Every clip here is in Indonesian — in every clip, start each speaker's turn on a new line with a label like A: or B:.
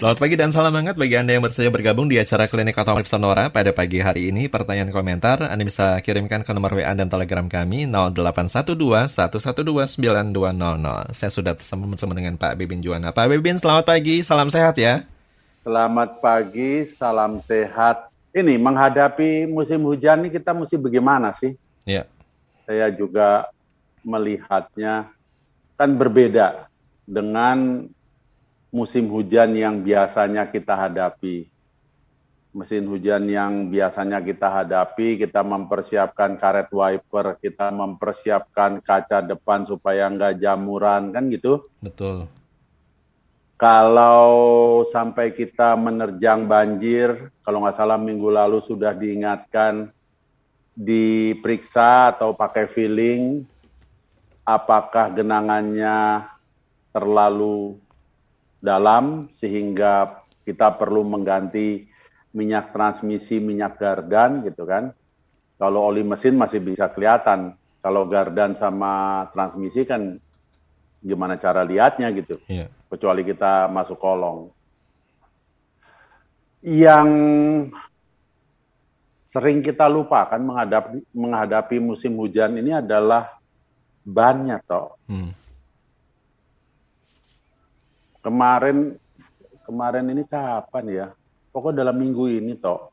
A: Selamat pagi dan salam hangat bagi Anda yang bersedia bergabung di acara Klinik Otomotif Sonora pada pagi hari ini. Pertanyaan komentar Anda bisa kirimkan ke nomor WA dan Telegram kami 0812 112 9200. Saya sudah tersambung bersama dengan Pak Bibin Juwana. Pak Bibin, selamat pagi, salam sehat ya.
B: Selamat pagi, salam sehat. Ini menghadapi musim hujan ini kita mesti bagaimana sih?
A: Ya.
B: Saya juga melihatnya kan berbeda dengan musim hujan yang biasanya kita hadapi. Mesin hujan yang biasanya kita hadapi, kita mempersiapkan karet wiper, kita mempersiapkan kaca depan supaya nggak jamuran, kan gitu?
A: Betul.
B: Kalau sampai kita menerjang banjir, kalau nggak salah minggu lalu sudah diingatkan, diperiksa atau pakai feeling, apakah genangannya terlalu dalam sehingga kita perlu mengganti minyak transmisi, minyak gardan gitu kan. Kalau oli mesin masih bisa kelihatan. Kalau gardan sama transmisi kan gimana cara lihatnya gitu.
A: Iya.
B: Kecuali kita masuk kolong. Yang sering kita lupakan menghadapi menghadapi musim hujan ini adalah bannya toh.
A: Hmm.
B: Kemarin kemarin ini kapan ya? Pokoknya dalam minggu ini toh.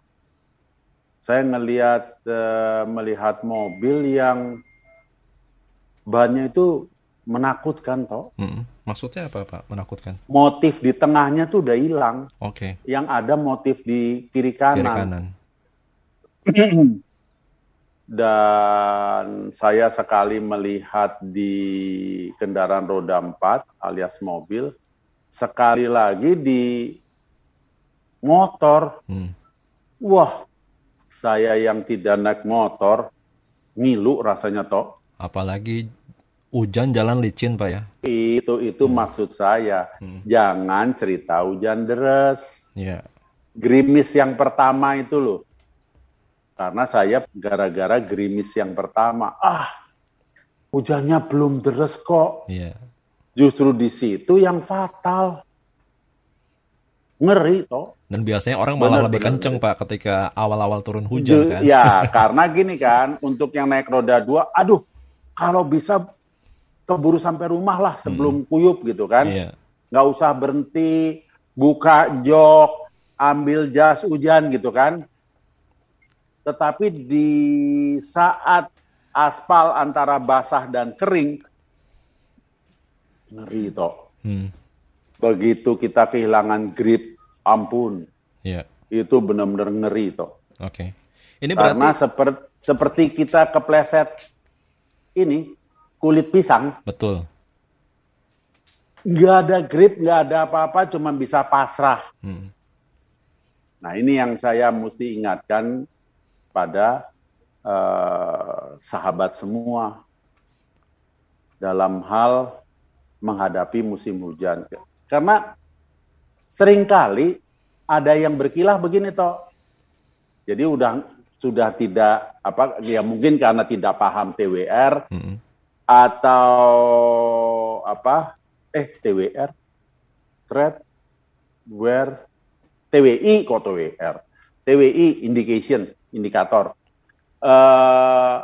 B: Saya ngelihat uh, melihat mobil yang bannya itu menakutkan toh.
A: Hmm. Maksudnya apa Pak? Menakutkan?
B: Motif di tengahnya tuh udah hilang.
A: Oke.
B: Yang ada motif di kiri
A: Kiri
B: kanan.
A: kanan.
B: Dan saya sekali melihat di kendaraan roda 4 alias mobil, sekali lagi di motor.
A: Hmm.
B: Wah, saya yang tidak naik motor, ngilu rasanya toh.
A: Apalagi hujan jalan licin Pak ya.
B: Itu itu maksud saya.
A: Hmm.
B: Jangan cerita hujan deras.
A: Iya.
B: Gerimis yang pertama itu loh. Karena saya gara-gara gerimis yang pertama, ah hujannya belum deras kok.
A: Iya.
B: Justru di situ yang fatal. Ngeri toh.
A: Dan biasanya orang malah
B: Benar,
A: lebih
B: benar,
A: kenceng Pak ketika awal-awal turun hujan
B: Ju-
A: kan.
B: Ya, karena gini kan, untuk yang naik roda dua, aduh, kalau bisa keburu sampai rumah lah sebelum kuyup gitu kan.
A: Iya.
B: Nggak usah berhenti, buka jok, ambil jas hujan gitu kan. Tetapi di saat aspal antara basah dan kering, ngeri toh.
A: Hmm.
B: Begitu kita kehilangan grip, ampun,
A: Iya.
B: itu benar-benar ngeri toh.
A: Oke. Ini berarti
B: Karena seperti seperti kita kepleset ini kulit pisang,
A: betul.
B: nggak ada grip, nggak ada apa-apa, cuma bisa pasrah.
A: Hmm.
B: Nah ini yang saya mesti ingatkan pada eh, sahabat semua dalam hal menghadapi musim hujan. Karena sering kali ada yang berkilah begini toh. Jadi udah sudah tidak apa ya mungkin karena tidak paham TWR
A: Hmm.
B: atau apa eh TWR thread where TWI kok TWR TWI indication indikator eh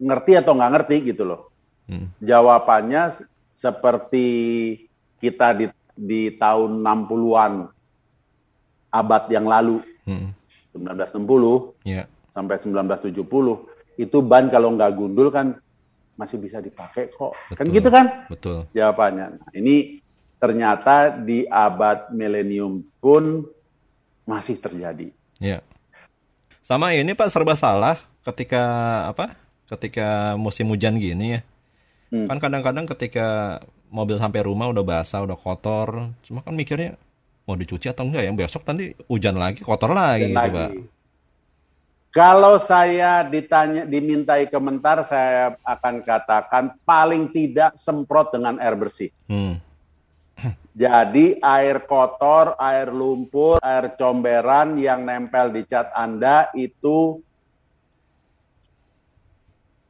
B: ngerti atau nggak ngerti gitu loh
A: Hmm.
B: jawabannya seperti kita di di tahun 60-an abad yang lalu
A: Hmm.
B: 1960
A: Iya.
B: sampai 1970 itu ban kalau nggak gundul kan masih bisa dipakai kok kan
A: Betul.
B: gitu kan
A: Betul.
B: jawabannya nah, ini ternyata di abad milenium pun masih terjadi
A: Iya. Sama ini Pak serba salah ketika apa? Ketika musim hujan gini ya.
B: Hmm.
A: Kan kadang-kadang ketika mobil sampai rumah udah basah, udah kotor, cuma kan mikirnya mau dicuci atau enggak ya? Besok nanti hujan lagi, kotor lagi gitu,
B: lagi.
A: Pak.
B: Kalau saya ditanya, dimintai komentar, saya akan katakan paling tidak semprot dengan air bersih.
A: Hmm.
B: Jadi air kotor, air lumpur, air comberan yang nempel di cat Anda itu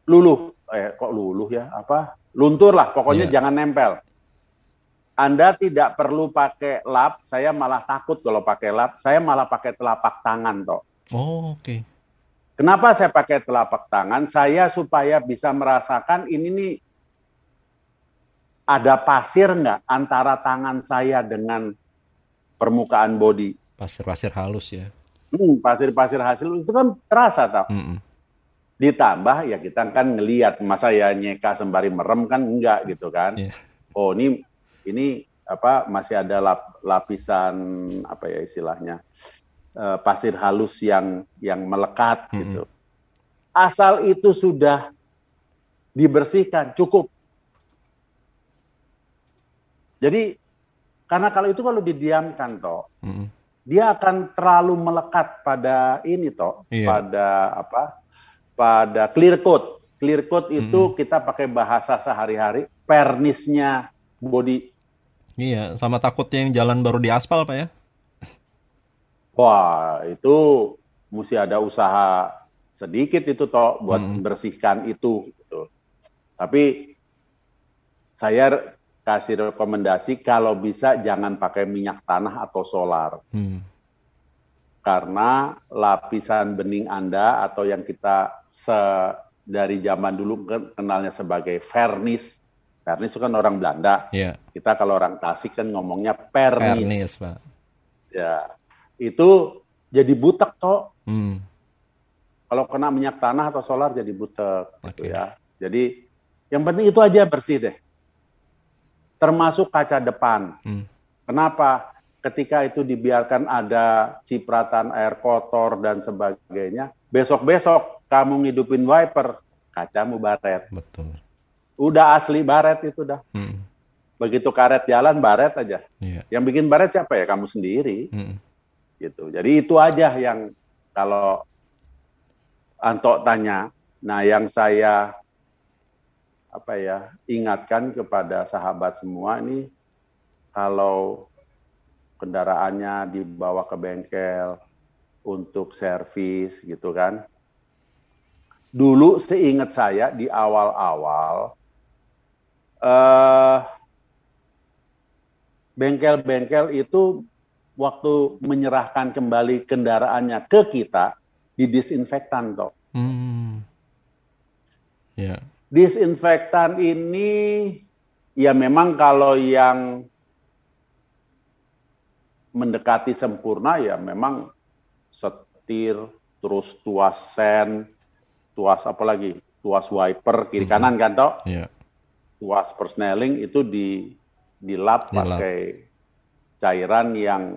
B: luluh. Eh, kok luluh ya? Apa? Luntur lah, pokoknya
A: Iya.
B: jangan nempel. Anda tidak perlu pakai lap, saya malah takut kalau pakai lap, saya malah pakai telapak tangan toh.
A: Oh, oke. Okay.
B: Kenapa saya pakai telapak tangan? Saya supaya bisa merasakan ini nih ada pasir nggak antara tangan saya dengan permukaan body.
A: Pasir-pasir halus ya.
B: Hmm, pasir-pasir hasil itu kan terasa tau. Mm -mm. Ditambah ya kita kan ngelihat masa ya nyeka sembari merem kan enggak gitu kan. Yeah. Oh ini ini apa masih ada lap, lapisan apa ya istilahnya uh, pasir halus yang yang melekat -hmm. gitu. Asal itu sudah dibersihkan cukup. Jadi karena kalau itu kalau didiamkan toh, -hmm. dia akan terlalu melekat pada ini toh, yeah. pada apa? Pada clear coat. Clear coat itu -hmm. kita pakai bahasa sehari-hari pernisnya body
A: Iya, sama takutnya yang jalan baru di aspal, Pak ya?
B: Wah, itu mesti ada usaha sedikit itu toh buat hmm. bersihkan itu. Gitu. Tapi saya kasih rekomendasi kalau bisa jangan pakai minyak tanah atau solar. Hmm. Karena lapisan bening Anda atau yang kita se dari zaman dulu kenalnya sebagai vernis Pernis itu kan orang Belanda. Yeah. Kita kalau orang Tasik kan ngomongnya pernis. Pernis, Pak. Ya. Itu jadi butek toh. Hmm. Kalau kena minyak tanah atau solar jadi butek okay. gitu ya. Jadi yang penting itu aja bersih deh. Termasuk kaca depan. Hmm. Kenapa? Ketika itu dibiarkan ada cipratan air kotor dan sebagainya, besok-besok kamu ngidupin wiper, kacamu baret. Betul udah asli baret itu dah. Hmm. Begitu karet jalan baret aja. Yeah. Yang bikin baret siapa ya? Kamu sendiri. Hmm. Gitu. Jadi itu aja yang kalau Anto tanya. Nah, yang saya apa ya ingatkan kepada sahabat semua ini kalau kendaraannya dibawa ke bengkel untuk servis gitu kan. Dulu seingat saya di awal-awal bengkel-bengkel uh, itu waktu menyerahkan kembali kendaraannya ke kita didisinfektan toh. Hmm. Yeah. Disinfektan ini ya memang kalau yang mendekati sempurna ya memang setir terus tuas sen, tuas apa lagi? Tuas wiper kiri kanan kan toh? Yeah tuas persneling itu di dilap pakai cairan yang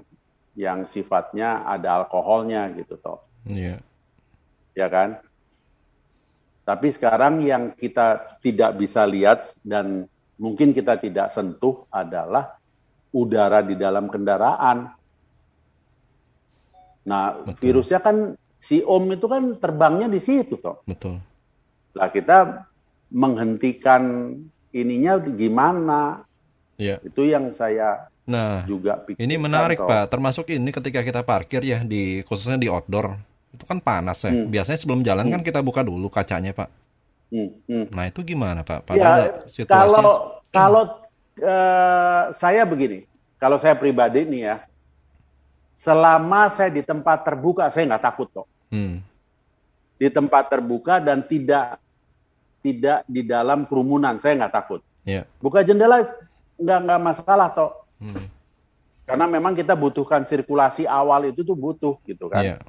B: yang sifatnya ada alkoholnya gitu toh. Iya. Ya kan? Tapi sekarang yang kita tidak bisa lihat dan mungkin kita tidak sentuh adalah udara di dalam kendaraan. Nah, Betul. virusnya kan si Om itu kan terbangnya di situ toh. Betul. Lah kita menghentikan ininya gimana? Ya. Itu yang saya
A: nah, juga pikir. Ini menarik toh. Pak, termasuk ini ketika kita parkir ya di khususnya di outdoor. Itu kan panas ya. Hmm. Biasanya sebelum jalan kan hmm. kan kita buka dulu kacanya, Pak. Hmm. Hmm. Nah, itu gimana, Pak?
B: Padahal ya, situasi kalau kalau uh, saya begini, kalau saya pribadi nih ya, selama saya di tempat terbuka saya nggak takut kok. Hmm. Di tempat terbuka dan tidak tidak di dalam kerumunan. Saya nggak takut. Yeah. Buka jendela nggak nggak masalah toh. Hmm. Karena memang kita butuhkan sirkulasi awal itu tuh butuh gitu kan. Yeah.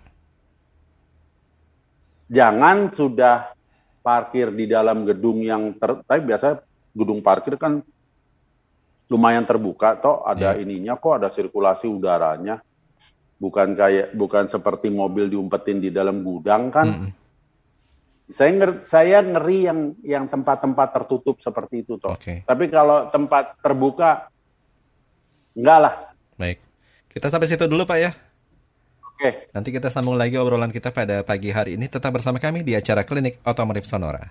B: Jangan sudah parkir di dalam gedung yang ter, tapi biasa gedung parkir kan lumayan terbuka toh ada yeah. ininya kok ada sirkulasi udaranya. Bukan kayak bukan seperti mobil diumpetin di dalam gudang kan. Hmm saya ngeri, saya ngeri yang yang tempat-tempat tertutup seperti itu toh. Okay. Tapi kalau tempat terbuka enggak lah.
A: Baik. Kita sampai situ dulu Pak ya. Oke. Okay. Nanti kita sambung lagi obrolan kita pada pagi hari ini tetap bersama kami di acara Klinik Otomotif Sonora.